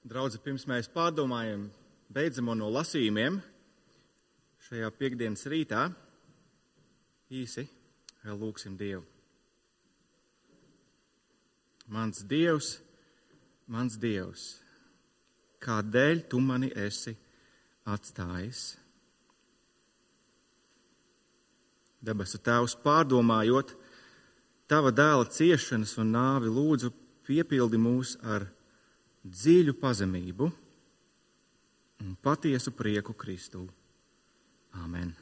Draudzi, pirms mēs pārdomājam beidzamo no lasījumiem šajā piekdienas rītā, īsi vēl lūgsim Dievu. Mans Dievs, mans Dievs, kādēļ tu mani esi atstājis? Debesu Tēvs, pārdomājot Tava dēla ciešanas un nāvi, lūdzu, piepildi mūs ar dziļu pazemību un patiesu prieku Kristū. Āmen!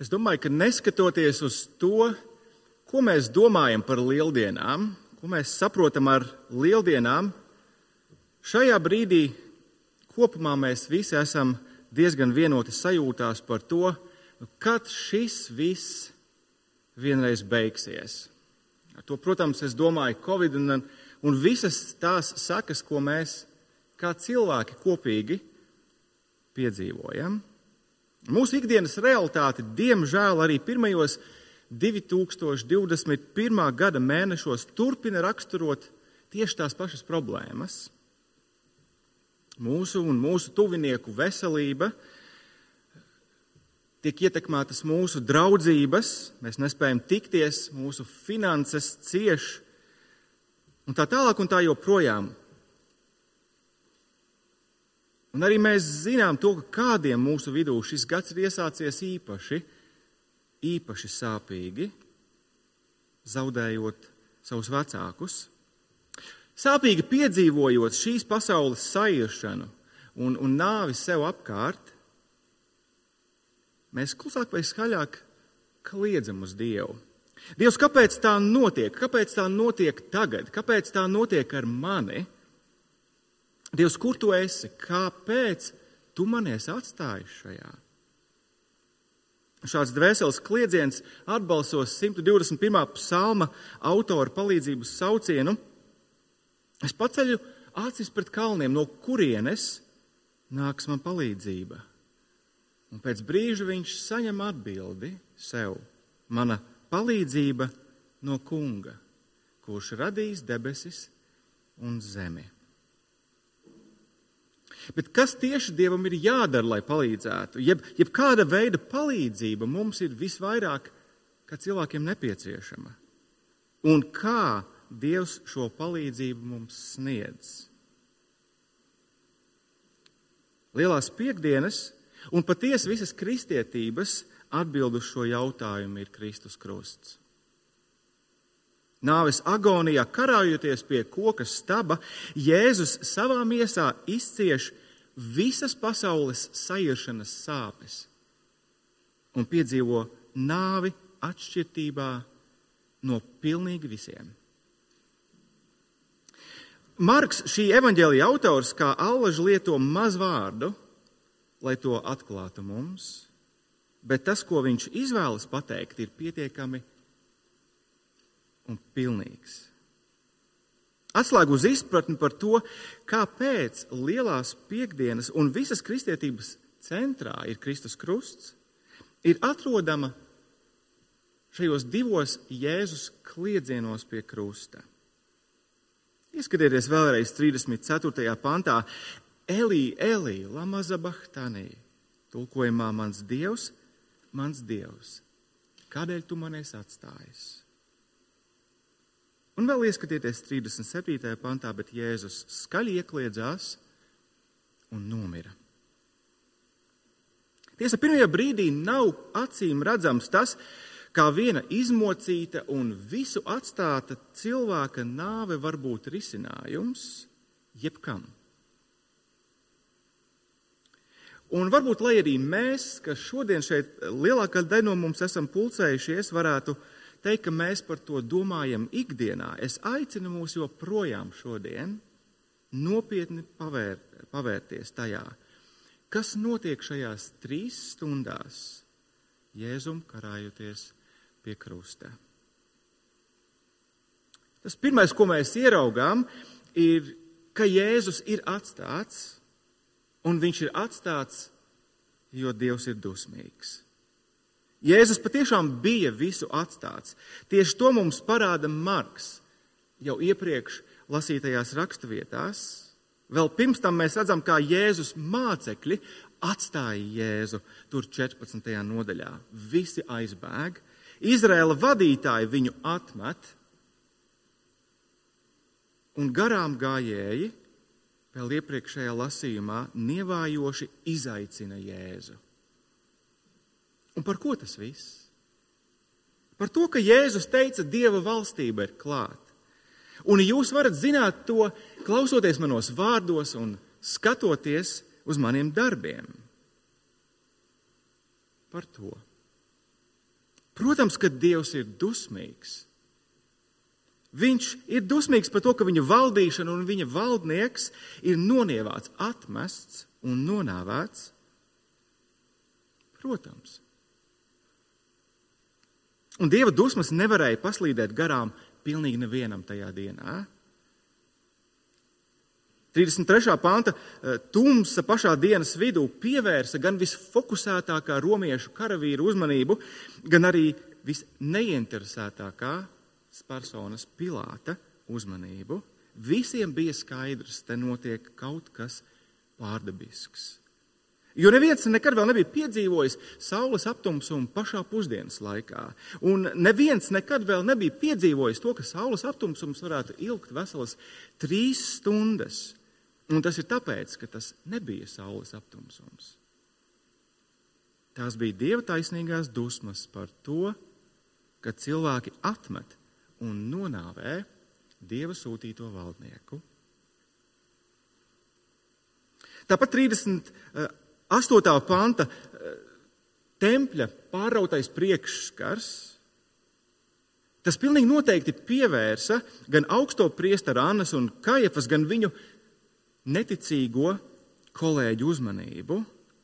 Es domāju, ka neskatoties uz to, ko mēs domājam par lieldienām, ko mēs saprotam ar lieldienām, šajā brīdī kopumā mēs visi esam diezgan vienoti sajūtās par to, kad šis viss vienreiz beigsies. Ar to, protams, es domāju Covid un, un visas tās sakas, ko mēs kā cilvēki kopīgi piedzīvojam. Mūsu ikdienas realitāte, diemžēl, arī pirmajos 2021. gada mēnešos turpina raksturot tieši tās pašas problēmas. Mūsu un mūsu tuvinieku veselība, tiek ietekmētas mūsu draudzības, mēs nespējam tikties, mūsu finanses cieš, un tā tālāk un tā joprojām. Un arī mēs zinām to, ka kādiem mūsu vidū šis gads ir iesācies īpaši, īpaši sāpīgi, zaudējot savus vecākus. Sāpīgi piedzīvojot šīs pasaules sairšanu un, un nāvi sev apkārt, mēs klusāk vai skaļāk kliedzam uz Dievu. Dievs, kāpēc tā notiek? Kāpēc tā notiek tagad? Kāpēc tā notiek ar mani? Dievs, kur tu esi? Kāpēc tu mani esi atstājis šajā? Šāds dvēseles kliedziens atbalstos 121. psalma autora palīdzības saucienu. Es paceļu acis pret kalniem, no kurienes nāks man palīdzība. Un pēc brīža viņš saņem atbildi sev: Mana palīdzība no kunga, kurš radīs debesis un zemi. Bet kas tieši Dievam ir jādara, lai palīdzētu? Jeb, jeb kāda veida palīdzība mums ir visvairāk, kā cilvēkiem nepieciešama? Un kā Dievs šo palīdzību mums sniedz? Lielās piekdienas Un patiesi visas kristietības atbild uz šo jautājumu ir Kristus krusts. Nāves agonijā, karājoties pie koka staba, Jēzus savā miesā izcieš visas pasaules sajūšanas sāpes un piedzīvo nāvi atšķirībā no pilnīgi visiem. Marks, šī evaņģēlīja autors, kā allaž lieto maz vārdu, lai to atklātu mums, bet tas, ko viņš izvēlas pateikt, ir pietiekami un pilnīgs. Atslēgu uz izpratni par to, kāpēc lielās piekdienas un visas kristietības centrā ir Kristus krusts, ir atrodama šajos divos Jēzus kliedzienos pie krusta. Ieskatieties vēlreiz 34. pantā. Elī, Elī, Lamazabahtanī, tulkojumā mans dievs, mans dievs, kādēļ tu man esi atstājis? Un vēl ieskatieties 37. pantā, bet Jēzus skaļi iekliedzās un nomira. Tiesa, pirmajā brīdī nav acīm redzams tas, kā viena izmocīta un visu atstāta cilvēka nāve var būt risinājums jebkam. Un varbūt, lai arī mēs, kas šodien šeit lielākā daļa no mums esam pulcējušies, varētu teikt, ka mēs par to domājam ikdienā, es aicinu mūs joprojām šodien nopietni pavērt, pavērties tajā, kas notiek šajās trīs stundās, Jēzum karājoties pie krusta. Tas pirmais, ko mēs ieraugām, ir, ka Jēzus ir atstāts Un viņš ir atstāts, jo Dievs ir dusmīgs. Jēzus patiešām bija visu atstāts. Tieši to mums parāda Marks jau iepriekš lasītajās raksturvietās. Vēl pirms tam mēs redzam, kā Jēzus mācekļi atstāja Jēzu tur 14. nodaļā. Visi aizbēg, Izraēla vadītāji viņu atmet, un garām gājēji vēl iepriekšējā lasījumā nievājoši izaicina Jēzu. Un par ko tas viss? Par to, ka Jēzus teica, Dieva valstība ir klāta. Un jūs varat zināt to, klausoties manos vārdos un skatoties uz maniem darbiem. Par to. Protams, ka Dievs ir dusmīgs. Viņš ir dusmīgs par to, ka viņa valdīšana un viņa valdnieks ir nonievāts, atmests un nonāvēts. Protams. Un Dieva dusmas nevarēja paslīdēt garām pilnīgi nevienam tajā dienā. 33. panta eh, tumsa pašā dienas vidū pievērsa gan visfokusētākā romiešu karavīru uzmanību, gan arī visneinteresētākā personas Pilāta uzmanību. Visiem bija skaidrs, ka te notiek kaut kas pārdabisks. Jo neviens nekad vēl nebija piedzīvojis saules aptumsumu pašā pusdienas laikā. Un neviens nekad vēl nebija piedzīvojis to, ka saules aptumsums varētu ilgt veselas trīs stundas. Un tas ir tāpēc, ka tas nebija saules aptumsums. Tās bija dieva taisnīgās dusmas par to, ka cilvēki atmet un nonāvē dieva sūtīto valdnieku. Tāpat 38. panta tempļa pārautais priekšskars. Tas pilnīgi noteikti pievērsa gan augsto priesteru Annas un Kajafas, gan viņu neticīgo kolēģu uzmanību.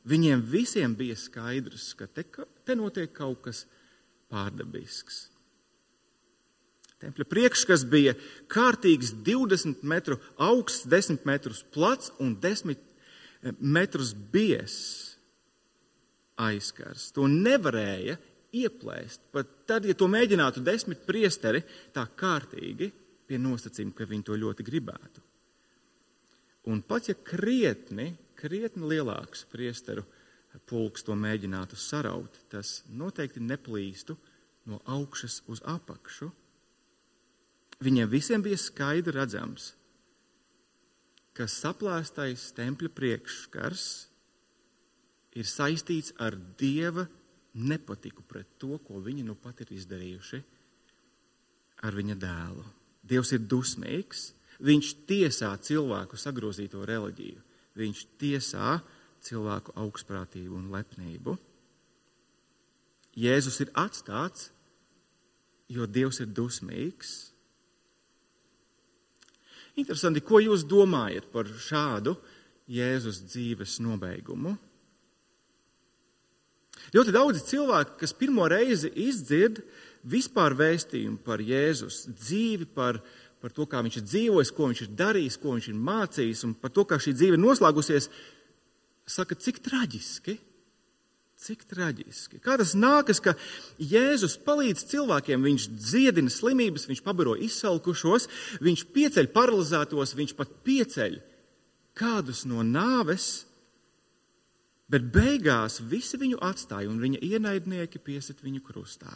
Viņiem visiem bija skaidrs, ka te, te notiek kaut kas pārdabisks. Tempļa priekšskats bija kārtīgs 20 metru augsts, 10 metrus plats un 10 eh, metrus biezs aizkars. To nevarēja ieplēst. Pat tad, ja to mēģinātu desmit priesteri tā kārtīgi, pie nosacījuma, ka viņi to ļoti gribētu. Un pat ja krietni, krietni lielāks priesteru pulks to mēģinātu saraut, tas noteikti neplīstu no augšas uz apakšu. Viņiem visiem bija skaidri redzams, ka saplēstais tempļa priekšskars ir saistīts ar dieva nepatiku pret to, ko viņi nu pat ir izdarījuši ar viņa dēlu. Dievs ir dusmīgs, viņš tiesā cilvēku sagrozīto reliģiju, viņš tiesā cilvēku augstprātību un lepnību. Jēzus ir atstāts, jo Dievs ir dusmīgs Interesanti, ko jūs domājat par šādu Jēzus dzīves nobeigumu? Ļoti daudzi cilvēki, kas pirmo reizi izdzird vispār vēstījumu par Jēzus dzīvi, par, par to, kā viņš ir dzīvojis, ko viņš ir darījis, ko viņš ir mācījis, un par to, kā šī dzīve noslēgusies, saka, cik traģiski. Cik traģiski. Kā tas nākas, ka Jēzus palīdz cilvēkiem, viņš dziedina slimības, viņš pabaro izsalkušos, viņš pieceļ paralizētos, viņš pat pieceļ kādus no nāves, bet beigās visi viņu atstāja un viņa ienaidnieki piesit viņu krustā.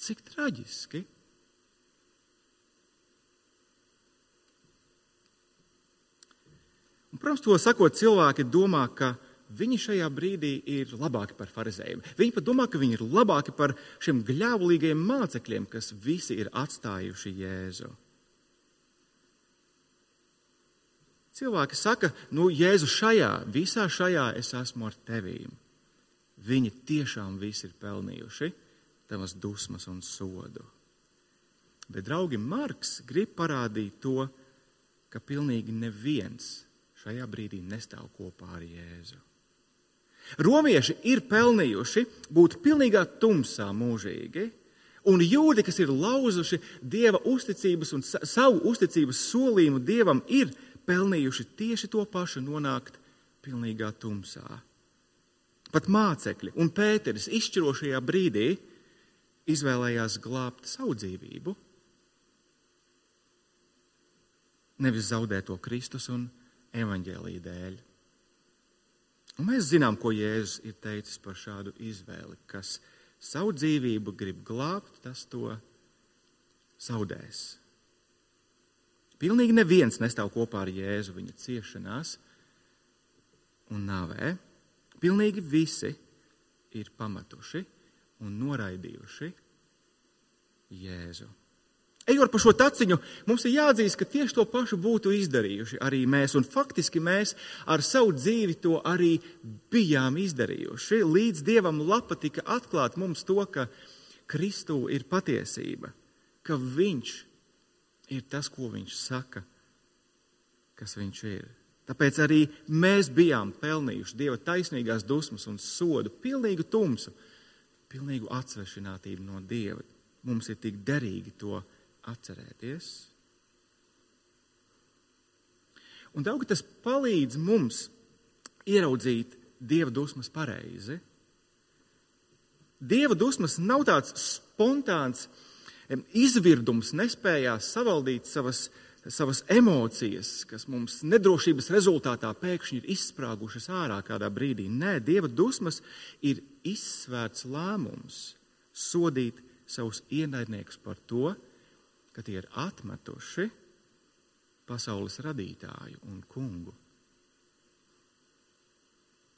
Cik traģiski! Un, protams, to sakot, cilvēki domā, ka viņi šajā brīdī ir labāki par farizējiem. Viņi pat domā, ka viņi ir labāki par šiem gļēvulīgajiem mācekļiem, kas visi ir atstājuši Jēzu. Cilvēki saka, nu, Jēzu, šajā, visā šajā es esmu ar tevīm. Viņi tiešām visi ir pelnījuši tavas dusmas un sodu. Bet, draugi, Marks grib parādīt to, ka pilnīgi neviens šajā brīdī nestāv kopā ar Jēzu. Romieši ir pelnījuši būt pilnīgā tumsā mūžīgi, un jūdi, kas ir lauzuši dieva uzticības un savu uzticības solījumu dievam, ir pelnījuši tieši to pašu nonākt pilnīgā tumsā. Pat mācekļi un Pēteris izšķirošajā brīdī izvēlējās glābt savu dzīvību, nevis zaudēt to Kristus un evaņģēlīja dēļ. Mēs zinām, ko Jēzus ir teicis par šādu izvēli, kas savu dzīvību grib glābt, tas to zaudēs. Pilnīgi neviens nestāv kopā ar Jēzu viņa ciešanās un nāvē. Pilnīgi visi ir pametuši un noraidījuši Jēzu. Ejot pa šo taciņu, mums ir jāatzīst, ka tieši to pašu būtu izdarījuši arī mēs. Un faktiski mēs ar savu dzīvi to arī bijām izdarījuši. Līdz Dievam lapa tika atklāt mums to, ka Kristū ir patiesība, ka Viņš ir tas, ko Viņš saka, kas Viņš ir. Tāpēc arī mēs bijām pelnījuši Dieva taisnīgās dusmas un sodu, pilnīgu tumsu, pilnīgu atsvešinātību no Dieva. Mums ir tik derīgi to izdarīt atcerēties. Un daudz tas palīdz mums ieraudzīt dieva dusmas pareizi. Dieva dusmas nav tāds spontāns izvirdums, nespējās savaldīt savas, savas emocijas, kas mums nedrošības rezultātā pēkšņi ir izsprāgušas ārā kādā brīdī. Nē, Dieva dusmas ir izsvērts lēmums sodīt savus ienaidniekus par to, ka tie ir atmetuši pasaules radītāju un kungu.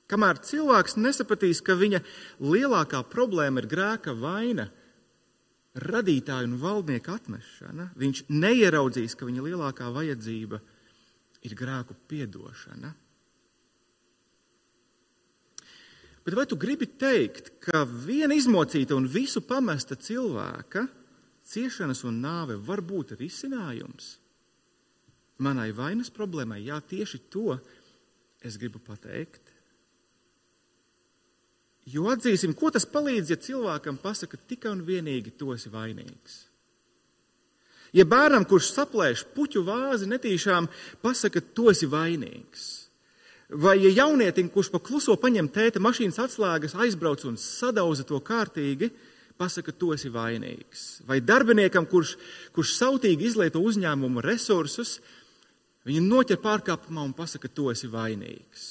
Kamēr cilvēks nesapratīs, ka viņa lielākā problēma ir grēka vaina, radītāja un valdnieka atmešana, viņš neieraudzīs, ka viņa lielākā vajadzība ir grēku piedošana. Bet vai tu gribi teikt, ka viena izmocīta un visu pamesta cilvēka ciešanas un nāve var būt risinājums manai vainas problēmai. Jā, tieši to es gribu pateikt. Jo atzīsim, ko tas palīdz, ja cilvēkam pasaka tikai un vienīgi tu esi vainīgs. Ja bērnam, kurš saplēš puķu vāzi, netīšām pasaka, tu esi vainīgs. Vai ja jaunietim, kurš pa kluso paņem tēta mašīnas atslēgas, aizbrauc un sadauza to kārtīgi, pasaka, tu esi vainīgs. Vai darbiniekam, kurš, kurš sautīgi izlieto uzņēmuma resursus, viņa noķer pārkāpumā un pasaka, tu esi vainīgs.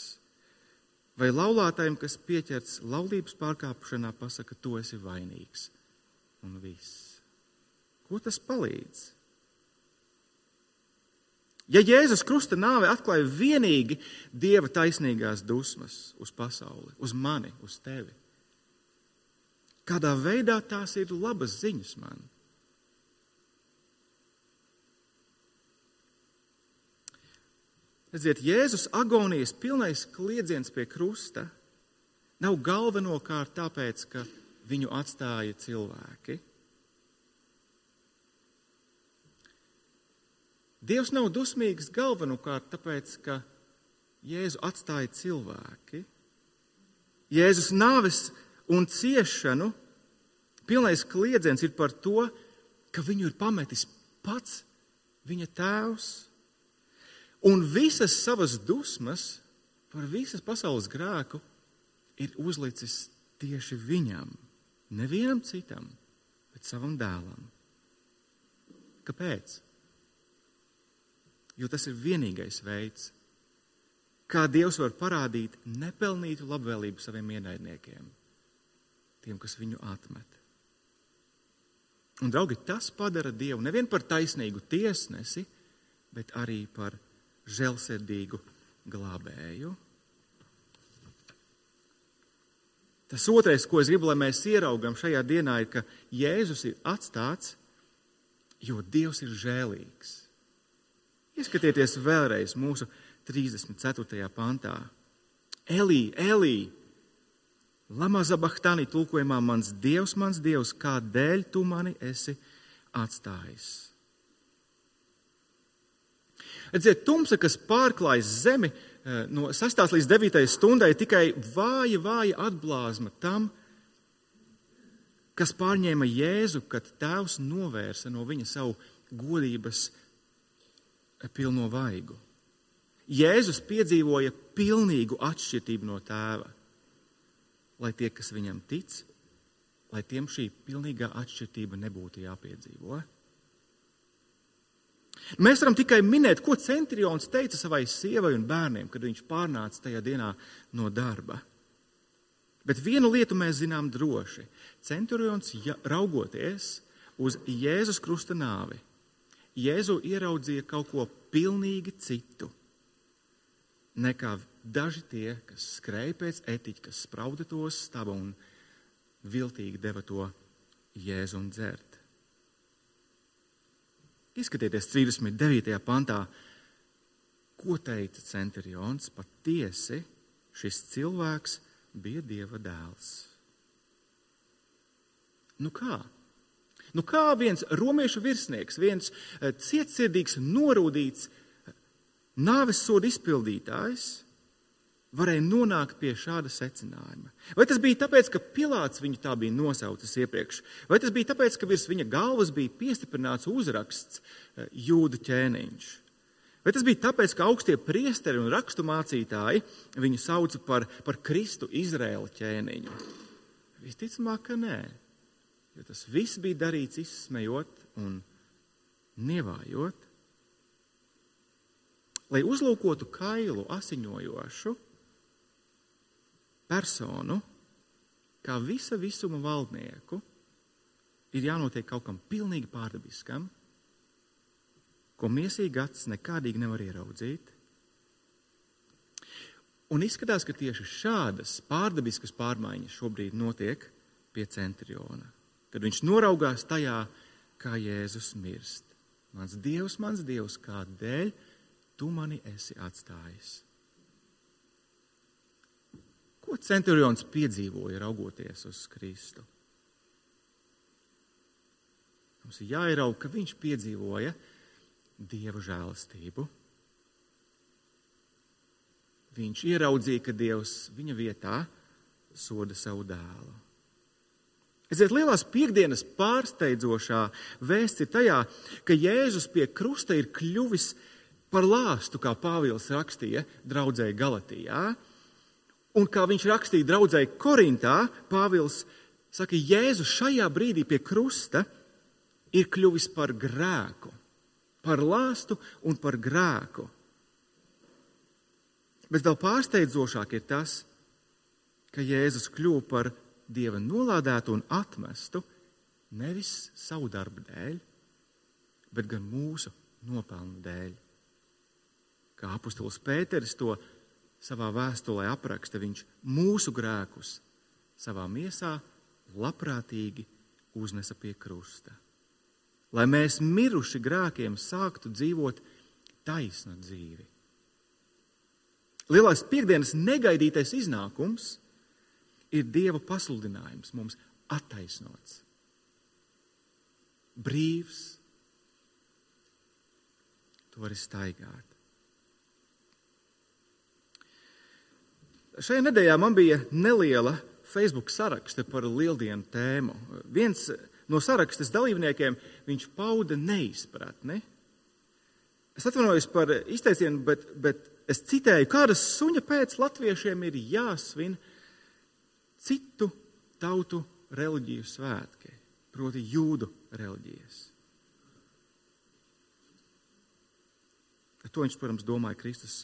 Vai laulātājiem, kas pieķerts laulības pārkāpšanā, pasaka, tu esi vainīgs. Un viss. Ko tas palīdz? Ja Jēzus krusta nāve atklāja vienīgi Dieva taisnīgās dusmas uz pasauli, uz mani, uz tevi, Kādā veidā tās ir labas ziņas man? Redziet, Jēzus agonijas pilnais kliedziens pie krusta nav galvenokārt tāpēc, ka viņu atstāja cilvēki. Dievs nav dusmīgs galvenokārt tāpēc, ka Jēzu atstāja cilvēki. Jēzus nāves un ciešanu, pilnais kliedziens ir par to, ka viņu ir pametis pats viņa tēvs. Un visas savas dusmas par visas pasaules grēku ir uzlicis tieši viņam, nevienam citam, bet savam dēlam. Kāpēc? Jo tas ir vienīgais veids, kā Dievs var parādīt nepelnītu labvēlību saviem ienaidniekiem tiem, kas viņu atmet. Un, draugi, tas padara Dievu nevien par taisnīgu tiesnesi, bet arī par žēlsirdīgu glābēju. Tas otrais, ko es gribu, lai mēs ieraugam šajā dienā, ir, ka Jēzus ir atstāts, jo Dievs ir žēlīgs. Ieskatieties vēlreiz mūsu 34. pantā. Elī, Elī, Lama Zabahtāni tulkojumā mans dievs, mans dievs, kādēļ tu mani esi atstājis? Redziet, tumsa, kas pārklājas zemi eh, no 6. līdz 9. stundai, tikai vāja, vāja atblāzma tam, kas pārņēma Jēzu, kad tēvs novērsa no viņa savu godības pilno vaigu. Jēzus piedzīvoja pilnīgu atšķirību no tēva. Lai tie, kas viņam tic, lai tiem šī pilnīgā atšķirība nebūtu jāpiedzīvo. Mēs varam tikai minēt, ko centurions teica savai sievai un bērniem, kad viņš pārnāca tajā dienā no darba. Bet vienu lietu mēs zinām droši. Centurions, raugoties uz Jēzus krusta nāvi, Jēzu ieraudzīja kaut ko pilnīgi citu nekā daži tie, kas skrēja pēc etiķa, kas sprauda to stabu un viltīgi deva to Jēzu un dzert. Izskatieties 39. pantā, ko teica centurions. Patiesi šis cilvēks bija Dieva dēls. Nu kā? Nu kā viens romiešu virsnieks, viens eh, cietsirdīgs, norūdīts eh, nāves sodu izpildītājs varēja nonākt pie šāda secinājuma? Vai tas bija tāpēc, ka Pilārs viņu tā bija nosaucis iepriekš, vai tas bija tāpēc, ka virs viņa galvas bija piestiprināts uzraksts eh, jūda ķēniņš? Vai tas bija tāpēc, ka augstie priesteri un raksturmācītāji viņu sauca par, par Kristu Izraēla ķēniņu? Visticamāk, ka nē. Jo tas viss bija darīts izsmejot un nievājot. Lai uzlūkotu kailu, asiņojošu, personu, kā visa visuma valdnieku, ir jānotiek kaut kam pilnīgi pārdabiskam, ko miesīgi acis nekādīgi nevar ieraudzīt. Un izskatās, ka tieši šādas pārdabiskas pārmaiņas šobrīd notiek pie centriona. Kad viņš noraugās tajā, kā Jēzus mirst. Mans Dievs, mans Dievs, kādēļ tu mani esi atstājis? Ko centurions piedzīvoja raugoties uz Kristu? Mums ir jāierauga, ka viņš piedzīvoja Dieva žēlastību. Viņš ieraudzīja, ka Dievs viņa vietā soda savu dēlu. Eziet, lielās piekdienas pārsteidzošā vēsts ir tajā, ka Jēzus pie krusta ir kļuvis par lāstu, kā Pāvils rakstīja draudzēji Galatijā. Un kā viņš rakstīja draudzēji Korintā, Pāvils saka, Jēzus šajā brīdī pie krusta ir kļuvis par grēku, par lāstu un par grēku. Bet vēl pārsteidzošāk ir tas, ka Jēzus kļuva par dieva nolādētu un atmestu nevis savu darbu dēļ, bet gan mūsu nopelnu dēļ. Kā apustulis Pēteris to savā vēstulē apraksta, viņš mūsu grēkus savā miesā labprātīgi uznesa pie krusta. Lai mēs miruši grēkiem sāktu dzīvot taisnu dzīvi. Lielais piekdienas negaidītais iznākums ir Dieva pasludinājums mums attaisnots, brīvs. Tu vari staigāt. Šajā nedēļā man bija neliela Facebook sarakste par lieldienu tēmu. Viens no sarakstes dalībniekiem pauda neizpratni. Es atvainojos par izteicienu, bet, bet es citēju, kādas suņa pēc latviešiem ir jāsvin citu tautu reliģiju svētki, proti, jūdu reliģijas. Ar to viņš, protams, domāja Kristus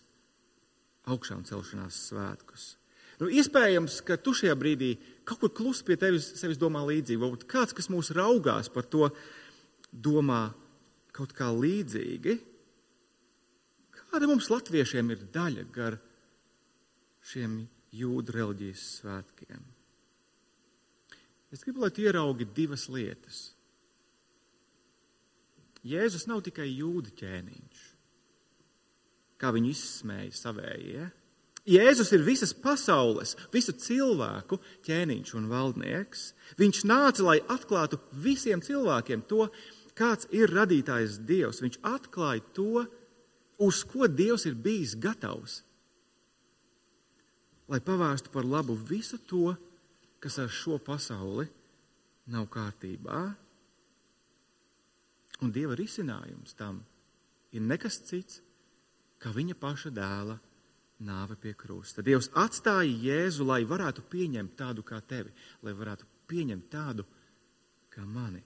augšām celšanās svētkus. Nu, iespējams, ka tu šajā brīdī kaut kur klusi pie tevis sevis domā līdzīgi. Varbūt kāds, kas mūs raugās par to, domā kaut kā līdzīgi. Kāda mums latviešiem ir daļa gar šiem jūdu reliģijas svētkiem? Es gribu, lai tu ieraugi divas lietas. Jēzus nav tikai jūdu ķēniņš kā viņu izsmēja savējie. Jēzus ir visas pasaules, visu cilvēku ķēniņš un valdnieks. Viņš nāca, lai atklātu visiem cilvēkiem to, kāds ir radītājs Dievs. Viņš atklāja to, uz ko Dievs ir bijis gatavs. Lai pavērstu par labu visu to, kas ar šo pasauli nav kārtībā. Un Dieva risinājums tam ir nekas cits kā viņa paša dēla nāve pie krusta. Dievs atstāja Jēzu, lai varētu pieņemt tādu kā tevi, lai varētu pieņemt tādu kā mani.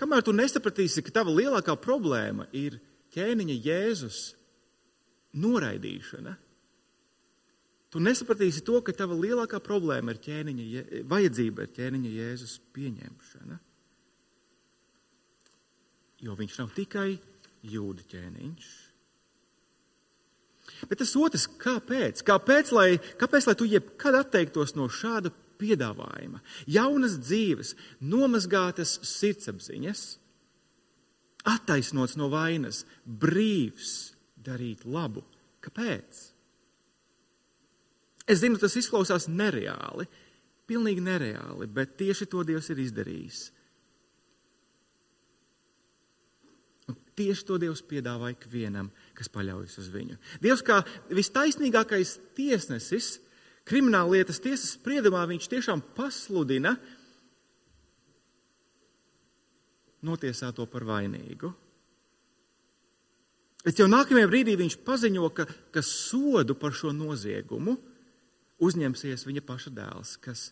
Kamēr tu nesapratīsi, ka tava lielākā problēma ir ķēniņa Jēzus noraidīšana, tu nesapratīsi to, ka tava lielākā problēma ir ķēniņa, vajadzība ir ķēniņa Jēzus pieņemšana. Jo viņš nav tikai jūda ķēniņš. Bet tas otrs, kāpēc? Kāpēc, lai, kāpēc, lai tu jebkad atteiktos no šāda piedāvājuma? Jaunas dzīves, nomazgātas sirdsapziņas, attaisnots no vainas, brīvs darīt labu. Kāpēc? Es zinu, tas izklausās nereāli, pilnīgi nereāli, bet tieši to Dievs ir izdarījis. Tieši to Dievs piedāvā ikvienam, kas paļaujas uz viņu. Dievs, kā vistaisnīgākais tiesnesis, krimināla lietas tiesas spriedumā, viņš tiešām pasludina notiesāto par vainīgu. Bet jau nākamajā brīdī viņš paziņo, ka, ka sodu par šo noziegumu uzņemsies viņa paša dēls, kas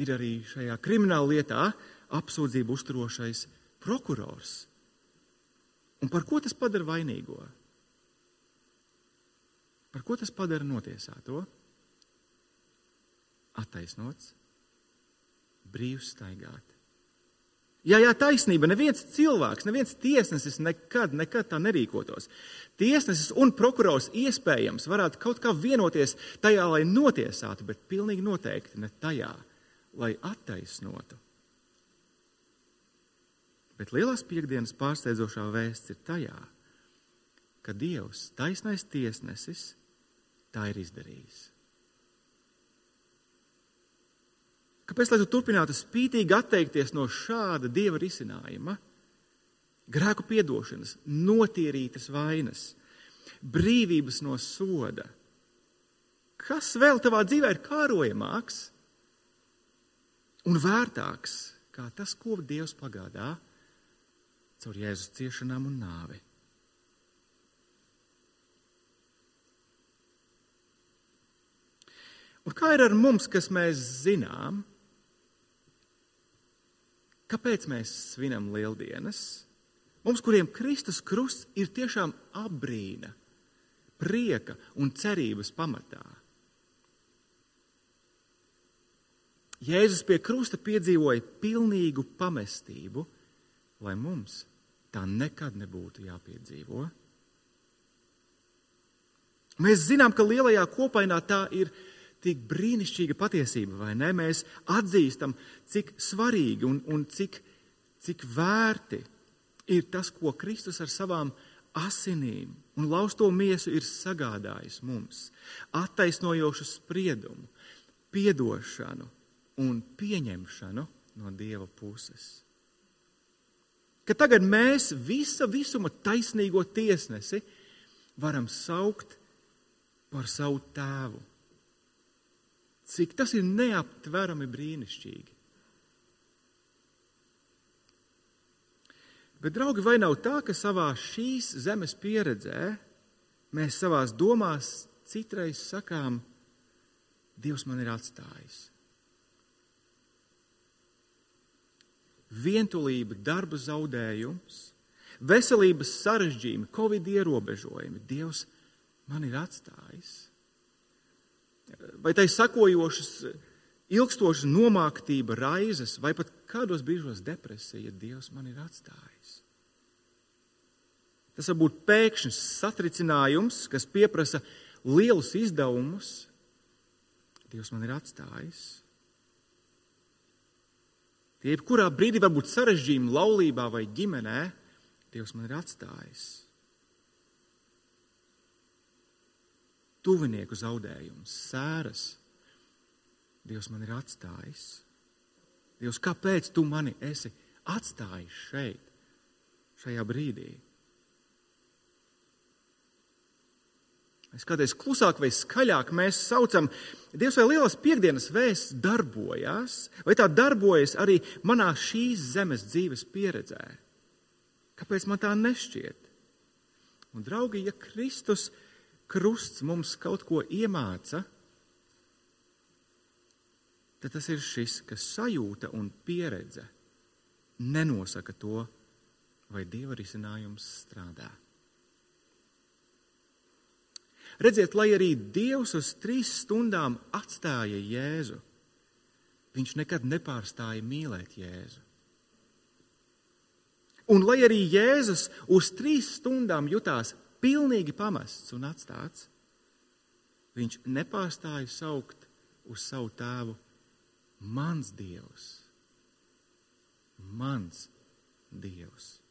ir arī šajā krimināla lietā apsūdzību uzturošais prokurors. Un par ko tas padara vainīgo? Par ko tas padara notiesāto? Attaisnots, brīvs staigāt. Jā, jā, taisnība. Neviens cilvēks, neviens tiesnesis nekad, nekad tā nerīkotos. Tiesnesis un prokurors iespējams varētu kaut kā vienoties tajā, lai notiesātu, bet pilnīgi noteikti ne tajā, lai attaisnotu. Bet lielās piekdienas pārsteidzošā vēsts ir tajā, ka Dievs, taisnais tiesnesis, tā ir izdarījis. Kāpēc lai tu turpinātu spītīgi atteikties no šāda dieva risinājuma? Grēku piedošanas, notīrītas vainas, brīvības no soda. Kas vēl tavā dzīvē ir kārojamāks un vērtāks kā tas, ko Dievs pagādā? Caur Jēzus ciešanām un nāvi. Un kā ir ar mums, kas mēs zinām, kāpēc mēs svinam lieldienas? Mums, kuriem Kristus krusts ir tiešām apbrīna, prieka un cerības pamatā. Jēzus pie krusta piedzīvoja pilnīgu pamestību, lai mums tā nekad nebūtu jāpiedzīvo. Mēs zinām, ka lielajā kopainā tā ir tik brīnišķīga patiesība, vai ne? Mēs atzīstam, cik svarīgi un, un cik, cik vērti ir tas, ko Kristus ar savām asinīm un lausto miesu ir sagādājis mums. Attaisnojošu spriedumu, piedošanu un pieņemšanu no Dieva puses ka tagad mēs visa visuma taisnīgo tiesnesi varam saukt par savu tēvu. Cik tas ir neaptverami brīnišķīgi. Bet, draugi, vai nav tā, ka savā šīs zemes pieredzē mēs savās domās citreiz sakām, Dievs man ir atstājis? Vientulība, darba zaudējums, veselības sarežģījumi, covid ierobežojumi. Dievs man ir atstājis. Vai tai sakojošas, ilgstošas nomāktība, raizes, vai pat kādos brīžos depresija, Dievs man ir atstājis. Tas var būt pēkšņs satricinājums, kas prasa lielus izdevumus. Dievs man ir atstājis. Tie jebkurā brīdī var būt sarežģījumi laulībā vai ģimenē, Dievs man ir atstājis. Tuvinieku zaudējums, sēras, Dievs man ir atstājis. Dievs, kāpēc tu mani esi atstājis šeit, šajā brīdī? Kādreiz klusāk vai skaļāk mēs saucam, Dievs, vai lielās piekdienas vēsts darbojās, vai tā darbojas arī manā šīs zemes dzīves pieredzē? Kāpēc man tā nešķiet? Un, draugi, ja Kristus krusts mums kaut ko iemāca, tad tas ir šis, kas sajūta un pieredze nenosaka to, vai dieva risinājums strādā. Redziet, lai arī Dievs uz trīs stundām atstāja Jēzu, viņš nekad nepārstāja mīlēt Jēzu. Un lai arī Jēzus uz trīs stundām jutās pilnīgi pamests un atstāts, viņš nepārstāja saukt uz savu tēvu mans Dievs, mans Dievs.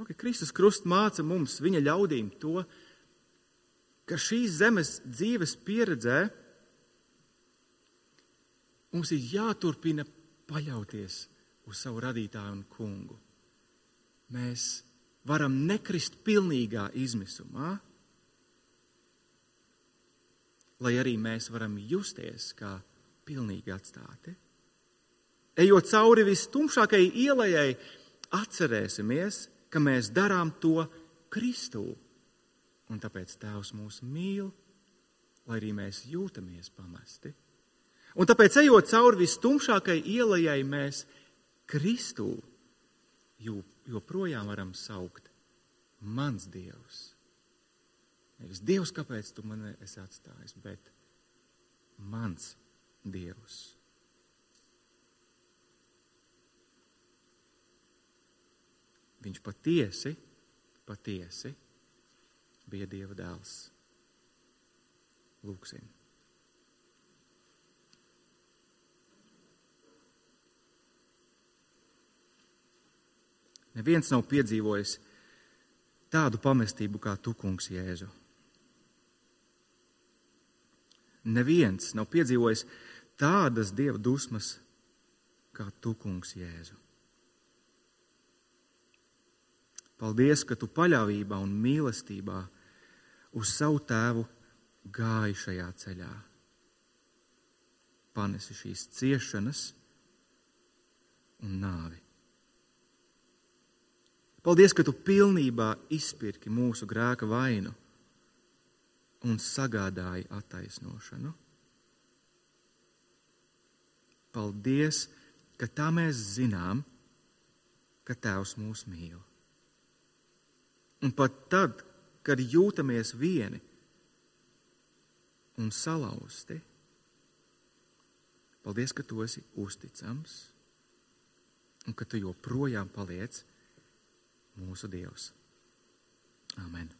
Okay, Kristus Krusts māca mums, viņa ļaudīm, to, ka šīs zemes dzīves pieredzē mums ir jāturpina paļauties uz savu radītāju un kungu. Mēs varam nekrist pilnīgā izmisumā, lai arī mēs varam justies kā pilnīgi atstāti. Ejot cauri vistumšākajai ielai, atcerēsimies, ka mēs darām to Kristū. Un tāpēc Tēvs mūs mīl, lai arī mēs jūtamies pamesti. Un tāpēc, ejot cauri vistumšākajai ielai, mēs Kristū joprojām varam saukt mans Dievs. Nevis Dievs, kāpēc tu mani esi atstājis, bet mans Dievs. Viņš patiesi, patiesi bija Dieva dēls. Lūksim. Neviens nav piedzīvojis tādu pamestību kā tu, kungs, Jēzu. Neviens nav piedzīvojis tādas dieva dusmas kā tu, kungs, Jēzu. Paldies, ka tu paļāvībā un mīlestībā uz savu tēvu gāji šajā ceļā. Panesi šīs ciešanas un nāvi. Paldies, ka tu pilnībā izpirki mūsu grēka vainu un sagādāji attaisnošanu. Paldies, ka tā mēs zinām, ka Tēvs mūs mīl. Un pat tad, kad jūtamies vieni un salauzti, paldies, ka tu esi uzticams un ka tu joprojām paliec mūsu Dievs. Amen.